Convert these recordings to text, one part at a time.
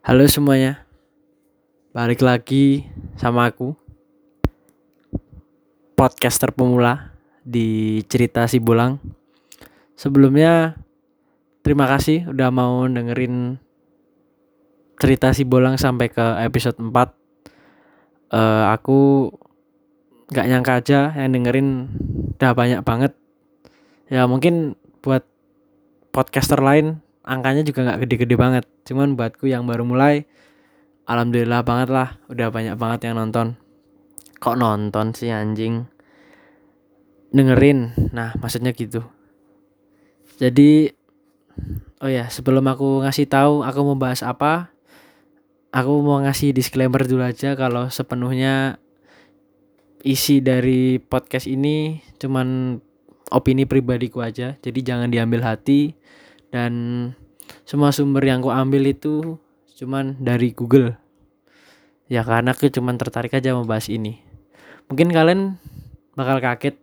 Halo semuanya, balik lagi sama aku Podcaster pemula di cerita si Bulang Sebelumnya terima kasih udah mau dengerin cerita si Bolang sampai ke episode 4 uh, Aku gak nyangka aja yang dengerin udah banyak banget. Ya mungkin buat podcaster lain angkanya juga nggak gede-gede banget. Cuman buatku yang baru mulai alhamdulillah banget lah udah banyak banget yang nonton. Kok nonton sih anjing? Dengerin. Nah maksudnya gitu. Jadi oh ya sebelum aku ngasih tahu aku mau bahas apa aku mau ngasih disclaimer dulu aja kalau sepenuhnya isi dari podcast ini cuman opini pribadiku aja. Jadi jangan diambil hati dan semua sumber yang aku ambil itu cuman dari Google. Ya karena aku cuman tertarik aja membahas ini. Mungkin kalian bakal kaget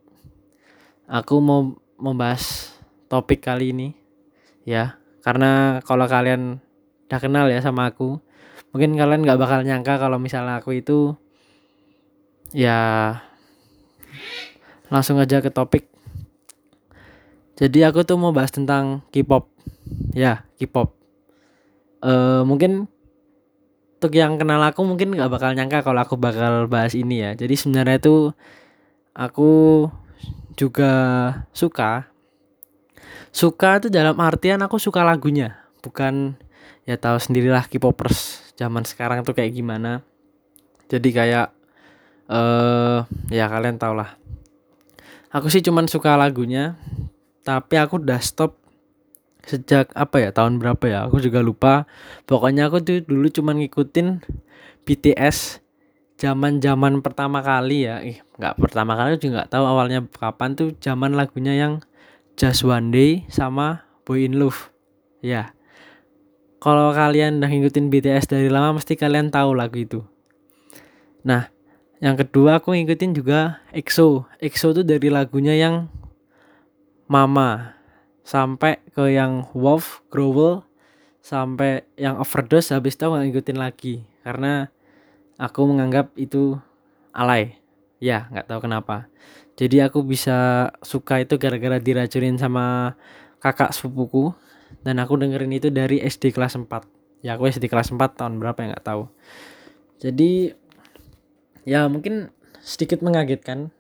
aku mau membahas topik kali ini ya. Karena kalau kalian udah kenal ya sama aku mungkin kalian nggak bakal nyangka kalau misalnya aku itu ya langsung aja ke topik. Jadi aku tuh mau bahas tentang K-pop ya K-pop. Uh, mungkin untuk yang kenal aku mungkin nggak bakal nyangka kalau aku bakal bahas ini ya. Jadi sebenarnya itu aku juga suka. Suka itu dalam artian aku suka lagunya. Bukan ya tahu sendirilah K-popers zaman sekarang tuh kayak gimana. Jadi kayak eh ya kalian tau lah aku sih cuman suka lagunya tapi aku udah stop sejak apa ya tahun berapa ya aku juga lupa. Pokoknya aku tuh dulu cuma ngikutin BTS zaman zaman pertama kali ya. Ih nggak pertama kali juga nggak tahu awalnya kapan tuh zaman lagunya yang Just One Day sama Boy in Love. Ya. Kalau kalian udah ngikutin BTS dari lama mesti kalian tahu lagu itu. Nah yang kedua aku ngikutin juga EXO. EXO tuh dari lagunya yang Mama sampai ke yang Wolf, Growl, sampai yang overdose habis itu ngikutin lagi. Karena aku menganggap itu alay. Ya nggak tahu kenapa. Jadi aku bisa suka itu gara-gara diracunin sama kakak sepupuku. Dan aku dengerin itu dari SD kelas 4 ya aku SD kelas 4 tahun berapa ya nggak tahu. Jadi ya mungkin sedikit mengagetkan.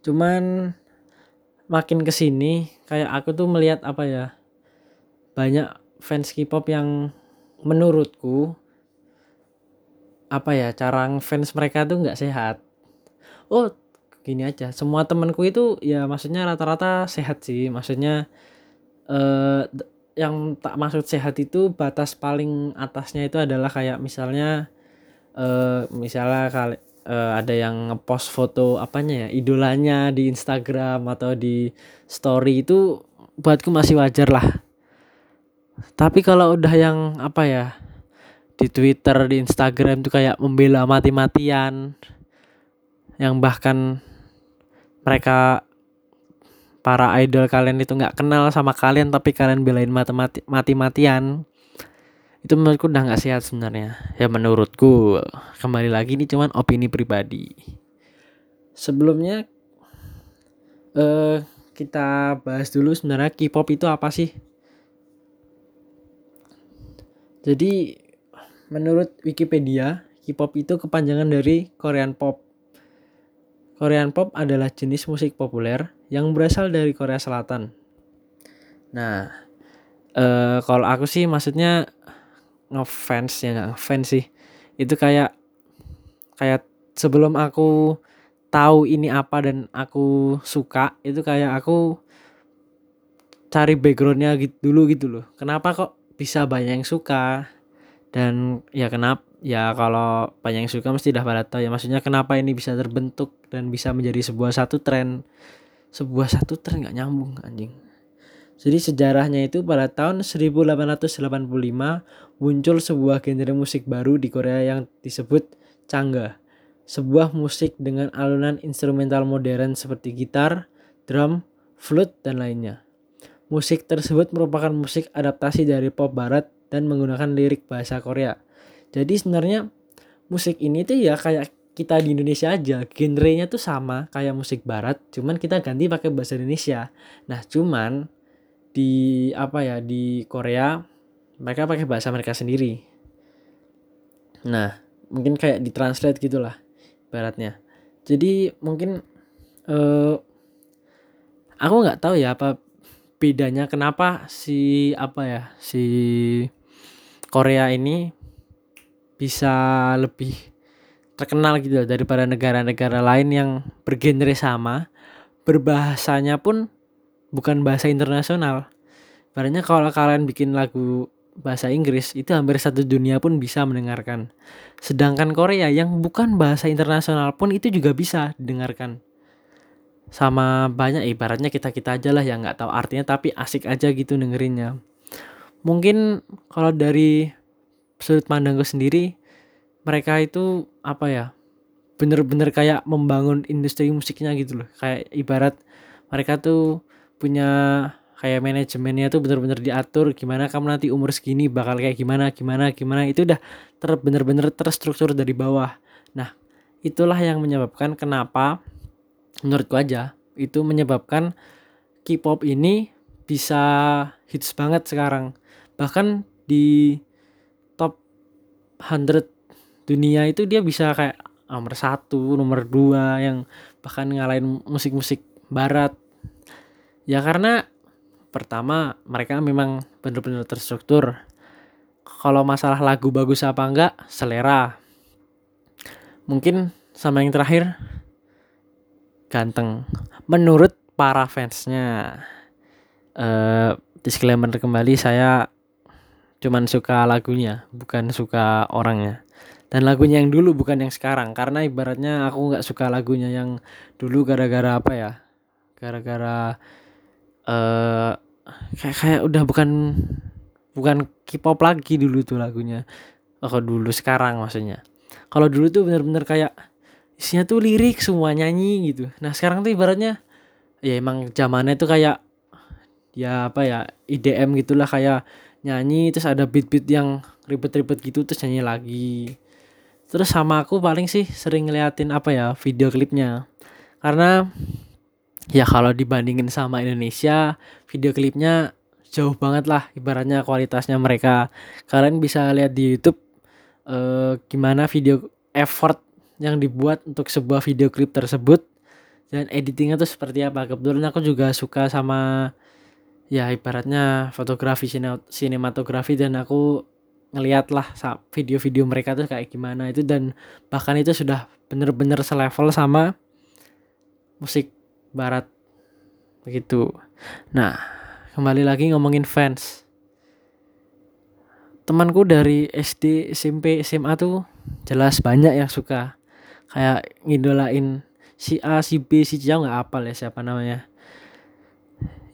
Cuman makin ke sini kayak aku tuh melihat apa ya banyak fans K-pop yang menurutku apa ya cara fans mereka tuh nggak sehat. Oh gini aja semua temanku itu ya maksudnya rata-rata sehat sih. Maksudnya eh yang tak maksud sehat itu batas paling atasnya itu adalah kayak misalnya eh misalnya kali uh, ada yang ngepost foto apanya ya idolanya di Instagram atau di story itu buatku masih wajar lah. Tapi kalau udah yang apa ya di Twitter di Instagram tuh kayak membela mati-matian yang bahkan mereka para idol kalian itu nggak kenal sama kalian tapi kalian belain mati-matian itu menurutku udah nggak sehat sebenarnya. Ya menurutku. Kembali lagi ini cuman opini pribadi. Sebelumnya eh kita bahas dulu sebenarnya K-pop itu apa sih? Jadi menurut Wikipedia K-pop itu kepanjangan dari Korean Pop. Korean Pop adalah jenis musik populer yang berasal dari Korea Selatan. Nah eh kalau aku sih maksudnya ngefans ya nggak ngefans sih. Itu kayak kayak sebelum aku tahu ini apa dan aku suka itu kayak aku cari backgroundnya gitu dulu gitu loh. Kenapa kok bisa banyak yang suka? Dan ya kenapa ya kalau banyak yang suka mesti dah pada tahu ya. Maksudnya kenapa ini bisa terbentuk dan bisa menjadi sebuah satu tren? Sebuah satu tren nggak nyambung anjing. Jadi sejarahnya itu pada tahun 1885 muncul sebuah genre musik baru di Korea yang disebut Changga. Sebuah musik dengan alunan instrumental modern seperti gitar, drum, flute, dan lainnya. Musik tersebut merupakan musik adaptasi dari pop barat dan menggunakan lirik bahasa Korea. jadi sebenarnya musik ini tuh ya kayak kita di Indonesia aja genrenya tuh sama kayak musik barat cuman kita ganti pakai bahasa Indonesia nah cuman di apa ya di Korea mereka pakai bahasa mereka sendiri nah mungkin kayak ditranslate gitulah baratnya jadi mungkin uh, aku nggak tahu ya apa bedanya kenapa si apa ya si Korea ini bisa lebih terkenal gitu daripada negara-negara lain yang bergenre sama berbahasanya pun bukan bahasa internasional. Barunya kalau kalian bikin lagu bahasa Inggris itu hampir satu dunia pun bisa mendengarkan. Sedangkan Korea yang bukan bahasa internasional pun itu juga bisa didengarkan. Sama banyak ibaratnya kita-kita aja lah yang nggak tahu artinya tapi asik aja gitu dengerinnya. Mungkin kalau dari sudut pandangku sendiri mereka itu apa ya bener-bener kayak membangun industri musiknya gitu loh kayak ibarat mereka tuh punya kayak manajemennya tuh bener-bener diatur gimana kamu nanti umur segini bakal kayak gimana gimana gimana itu udah ter bener-bener terstruktur dari bawah. Nah itulah yang menyebabkan kenapa menurutku aja itu menyebabkan K-pop ini bisa hits banget sekarang. Bahkan di top 100 dunia itu dia bisa kayak nomor satu nomor dua yang bahkan ngalahin musik-musik barat. Ya karena pertama mereka memang benar-benar terstruktur. Kalau masalah lagu bagus apa enggak selera. Mungkin sama yang terakhir ganteng. Menurut para fansnya uh, disclaimer kembali saya cuman suka lagunya bukan suka orangnya. Dan lagunya yang dulu bukan yang sekarang. Karena ibaratnya aku nggak suka lagunya yang dulu gara-gara apa ya? Gara-gara uh, kayak kayak udah bukan bukan K-pop lagi dulu tuh lagunya. Oh dulu sekarang maksudnya. Kalau dulu tuh bener-bener kayak isinya tuh lirik semua nyanyi gitu. Nah sekarang tuh ibaratnya ya emang zamannya tuh kayak ya apa ya IDM gitulah kayak nyanyi terus ada beat-beat yang ribet-ribet gitu terus nyanyi lagi. Terus sama aku paling sih sering ngeliatin apa ya video klipnya. Karena ya kalau dibandingin sama Indonesia video klipnya jauh banget lah ibaratnya kualitasnya mereka. Kalian bisa lihat di YouTube eh, gimana video effort yang dibuat untuk sebuah video klip tersebut dan editingnya tuh seperti apa. Kebetulan aku juga suka sama ya ibaratnya fotografi sinematografi dan aku ngeliat lah video-video mereka tuh kayak gimana itu dan bahkan itu sudah bener-bener selevel sama musik barat. Begitu. Nah kembali lagi ngomongin fans. Temanku dari SD SMP SMA tuh jelas banyak yang suka. Kayak ngidolain si A si B si C. Nggak apa ya siapa namanya.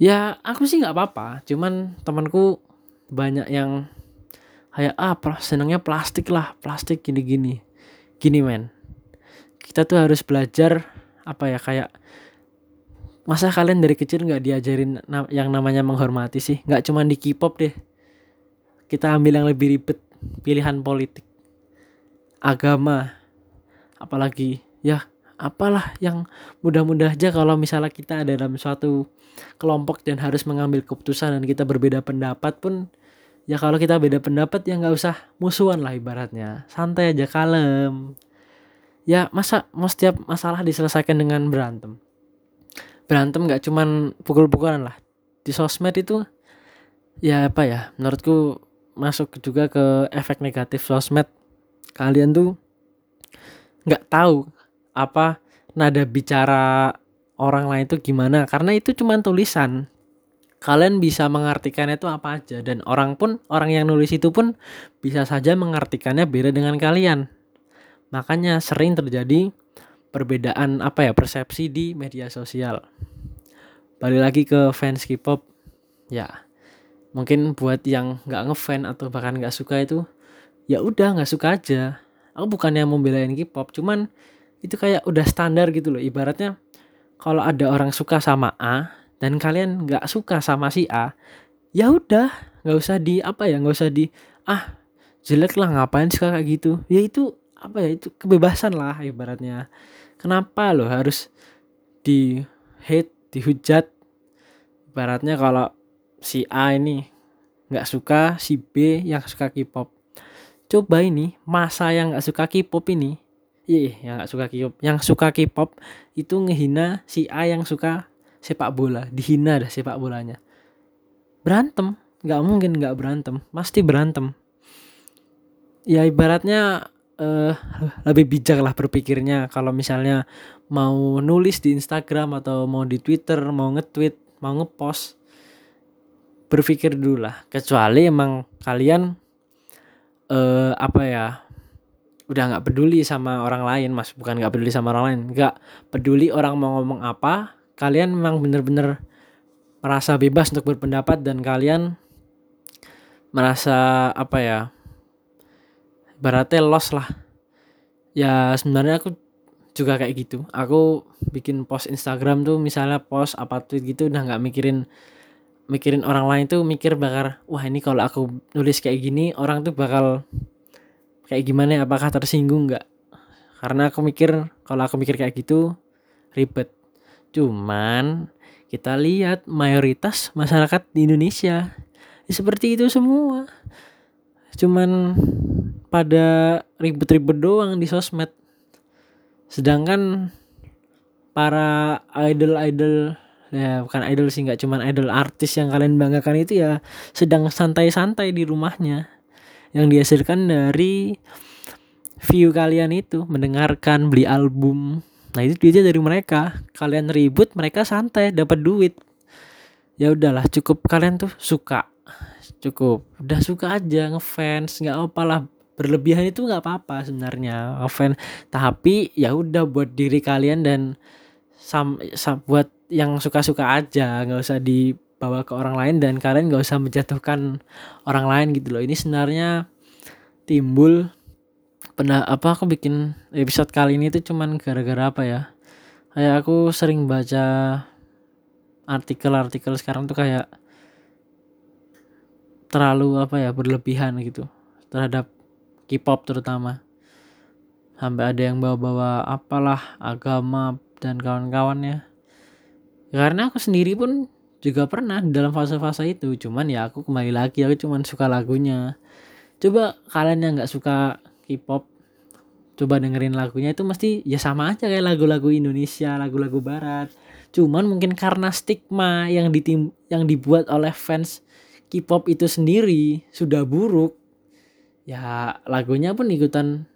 Ya aku sih nggak apa-apa. Cuman temanku banyak yang kayak ah senangnya plastik lah plastik gini-gini. Gini men. Kita tuh harus belajar apa ya kayak masa kalian dari kecil nggak diajarin yang namanya menghormati sih? Nggak cuma di K-pop deh. Kita ambil yang lebih ribet pilihan politik agama apalagi ya apalah yang mudah-mudah aja kalau misalnya kita ada dalam suatu kelompok dan harus mengambil keputusan dan kita berbeda pendapat pun ya kalau kita beda pendapat ya nggak usah musuhan lah ibaratnya. Santai aja kalem. Ya masa mau setiap masalah diselesaikan dengan berantem berantem nggak cuman pukul-pukulan lah. Di sosmed itu ya apa ya menurutku masuk juga ke efek negatif sosmed. Kalian tuh nggak tahu apa nada bicara orang lain itu gimana karena itu cuma tulisan. Kalian bisa mengartikannya itu apa aja dan orang pun orang yang nulis itu pun bisa saja mengartikannya beda dengan kalian. Makanya sering terjadi perbedaan apa ya persepsi di media sosial. Balik lagi ke fans K-pop, ya mungkin buat yang nggak ngefan atau bahkan nggak suka itu, ya udah nggak suka aja. Aku bukan yang membelain K-pop, cuman itu kayak udah standar gitu loh. Ibaratnya kalau ada orang suka sama A dan kalian nggak suka sama si A, ya udah nggak usah di apa ya nggak usah di ah jelek lah ngapain sih kayak gitu ya itu apa ya itu kebebasan lah ibaratnya kenapa lo harus di hate dihujat? Ibaratnya kalau si A ini nggak suka si B yang suka K-pop. Coba ini masa yang nggak suka K-pop ini iya yang nggak suka K-pop yang suka K-pop itu ngehina si A yang suka sepak bola dihina dah sepak bolanya. Berantem nggak mungkin nggak berantem pasti berantem. Ya ibaratnya uh, lebih bijak lah berpikirnya kalau misalnya mau nulis di Instagram atau mau di Twitter mau nge-tweet mau nge-post berpikir dulu lah. Kecuali emang kalian uh, apa ya udah nggak peduli sama orang lain mas. Bukan nggak peduli sama orang lain nggak peduli orang mau ngomong apa. Kalian memang bener-bener merasa bebas untuk berpendapat dan kalian merasa apa ya baratnya los lah. Ya sebenarnya aku juga kayak gitu. Aku bikin post Instagram tuh misalnya post apa tweet gitu udah nggak mikirin mikirin orang lain tuh mikir bakal wah ini kalau aku nulis kayak gini orang tuh bakal kayak gimana? Apakah tersinggung nggak? Karena aku mikir kalau aku mikir kayak gitu ribet. Cuman kita lihat mayoritas masyarakat di Indonesia. Ya seperti itu semua. Cuman pada ribet-ribet doang di sosmed. Sedangkan para idol-idol ya bukan idol sih nggak cuman idol artis yang kalian banggakan itu ya sedang santai-santai di rumahnya. Yang dihasilkan dari view kalian itu mendengarkan beli album. Nah itu duitnya dari mereka. Kalian ribut mereka santai dapat duit. Ya udahlah cukup kalian tuh suka. Cukup. Udah suka aja ngefans nggak apa lah berlebihan itu nggak apa-apa sebenarnya ngefans tapi ya udah buat diri kalian dan sam, sam buat yang suka-suka aja nggak usah dibawa ke orang lain dan kalian nggak usah menjatuhkan orang lain gitu loh. Ini sebenarnya timbul pernah apa aku bikin episode kali ini tuh cuman gara-gara apa ya? Kayak aku sering baca artikel-artikel sekarang tuh kayak terlalu apa ya berlebihan gitu terhadap K-pop terutama. Sampai ada yang bawa-bawa apalah agama dan kawan-kawannya. Karena aku sendiri pun juga pernah dalam fase-fase itu. Cuman ya aku kembali lagi aku cuman suka lagunya. Coba kalian yang nggak suka K-pop coba dengerin lagunya itu mesti ya sama aja kayak lagu-lagu Indonesia lagu-lagu Barat. Cuman mungkin karena stigma yang ditim yang dibuat oleh fans K-pop itu sendiri sudah buruk ya lagunya pun ikutan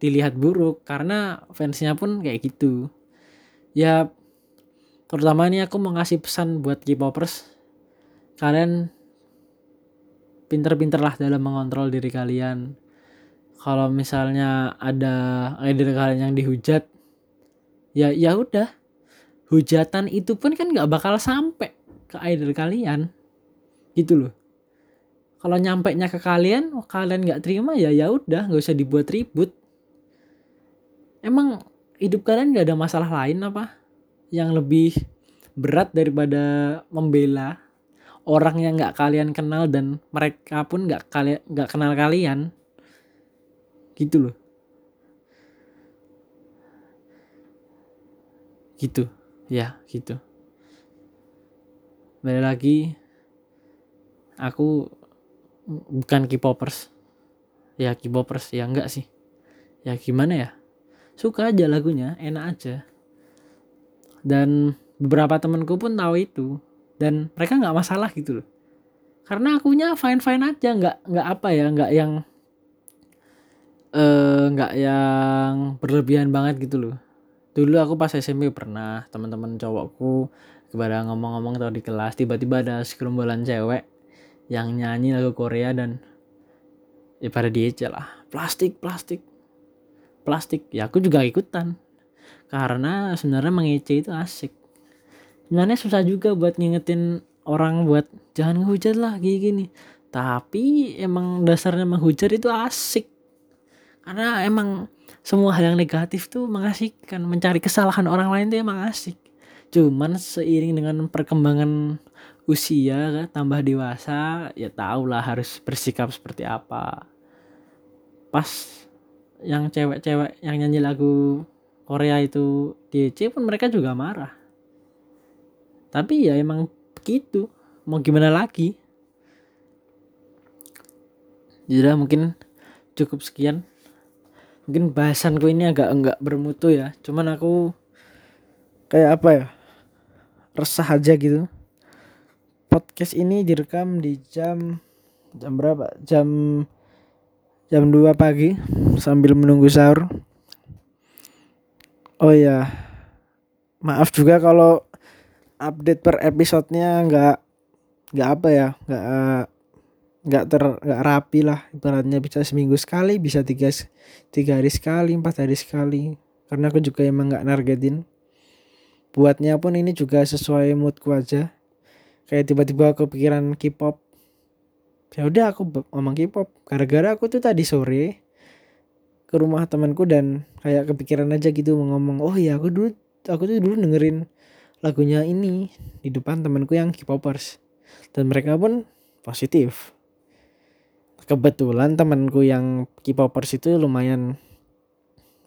dilihat buruk karena fansnya pun kayak gitu. Ya terutama ini aku mau ngasih pesan buat K-popers. Kalian pinter-pinter lah dalam mengontrol diri kalian. Kalau misalnya ada idol kalian yang dihujat ya ya udah. Hujatan itu pun kan nggak bakal sampai ke idol kalian. Gitu loh kalau nyampe nya ke kalian oh, kalian nggak terima ya ya udah nggak usah dibuat ribut. Emang hidup kalian nggak ada masalah lain apa? Yang lebih berat daripada membela orang yang nggak kalian kenal dan mereka pun nggak kalian nggak kenal kalian. Gitu loh. Gitu. Ya gitu. Balik lagi aku bukan K-popers. Ya K-popers. Ya enggak sih. Ya gimana ya? Suka aja lagunya. Enak aja. Dan beberapa temenku pun tahu itu. Dan mereka nggak masalah gitu loh. Karena akunya fine fine aja. Nggak nggak apa ya. Nggak yang eh nggak yang berlebihan banget gitu loh. Dulu aku pas SMP pernah teman-teman cowokku kepada ngomong-ngomong atau di kelas tiba-tiba ada segerombolan cewek yang nyanyi lagu Korea dan ya pada dia lah. Plastik plastik. Plastik. Ya aku juga ikutan. Karena sebenarnya mengece itu asik. Sebenarnya susah juga buat ngingetin orang buat jangan ngehujat lah gini gini. Tapi emang dasarnya menghujat itu asik. Karena emang semua hal yang negatif tuh mengasihkan mencari kesalahan orang lain tuh emang asik. Cuman seiring dengan perkembangan usia tambah dewasa ya tau lah harus bersikap seperti apa. Pas yang cewek-cewek yang nyanyi lagu Korea itu di EC pun mereka juga marah. Tapi ya emang begitu. Mau gimana lagi? Jadi mungkin cukup sekian. Mungkin bahasanku ini agak enggak bermutu ya. Cuman aku kayak apa ya? Resah aja gitu podcast ini direkam di jam jam berapa? Jam jam 2 pagi sambil menunggu sahur. Oh ya maaf juga kalau update per episodenya nggak nggak apa ya nggak nggak ter nggak rapi lah. Ibaratnya bisa seminggu sekali bisa tiga tiga hari sekali empat hari sekali. Karena aku juga emang nggak nargetin. Buatnya pun ini juga sesuai moodku aja kayak tiba-tiba kepikiran K-pop. Ya udah aku ngomong K-pop. Gara-gara aku tuh tadi sore ke rumah temanku dan kayak kepikiran aja gitu ngomong oh ya aku dulu aku tuh dulu dengerin lagunya ini di depan temanku yang K-popers. Dan mereka pun positif. Kebetulan temanku yang K-popers itu lumayan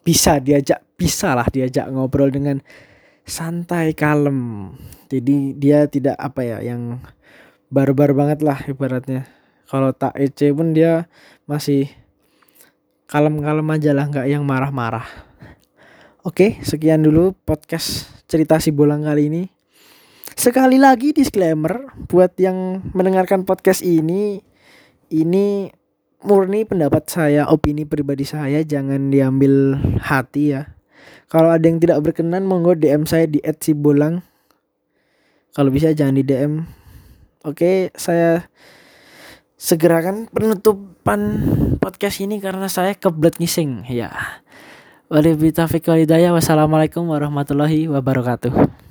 bisa diajak bisa lah diajak ngobrol dengan santai kalem. Jadi dia tidak apa ya yang barbar banget lah ibaratnya. Kalau tak EC pun dia masih kalem-kalem aja lah nggak yang marah-marah. Oke sekian dulu podcast cerita si bolang kali ini. Sekali lagi disclaimer buat yang mendengarkan podcast ini ini murni pendapat saya opini pribadi saya jangan diambil hati ya kalau ada yang tidak berkenan monggo DM saya di @sibolang. Kalau bisa jangan di DM. Oke, saya segerakan penutupan podcast ini karena saya kebelet ngising ya. Wabillahi taufiq Wassalamualaikum warahmatullahi wabarakatuh.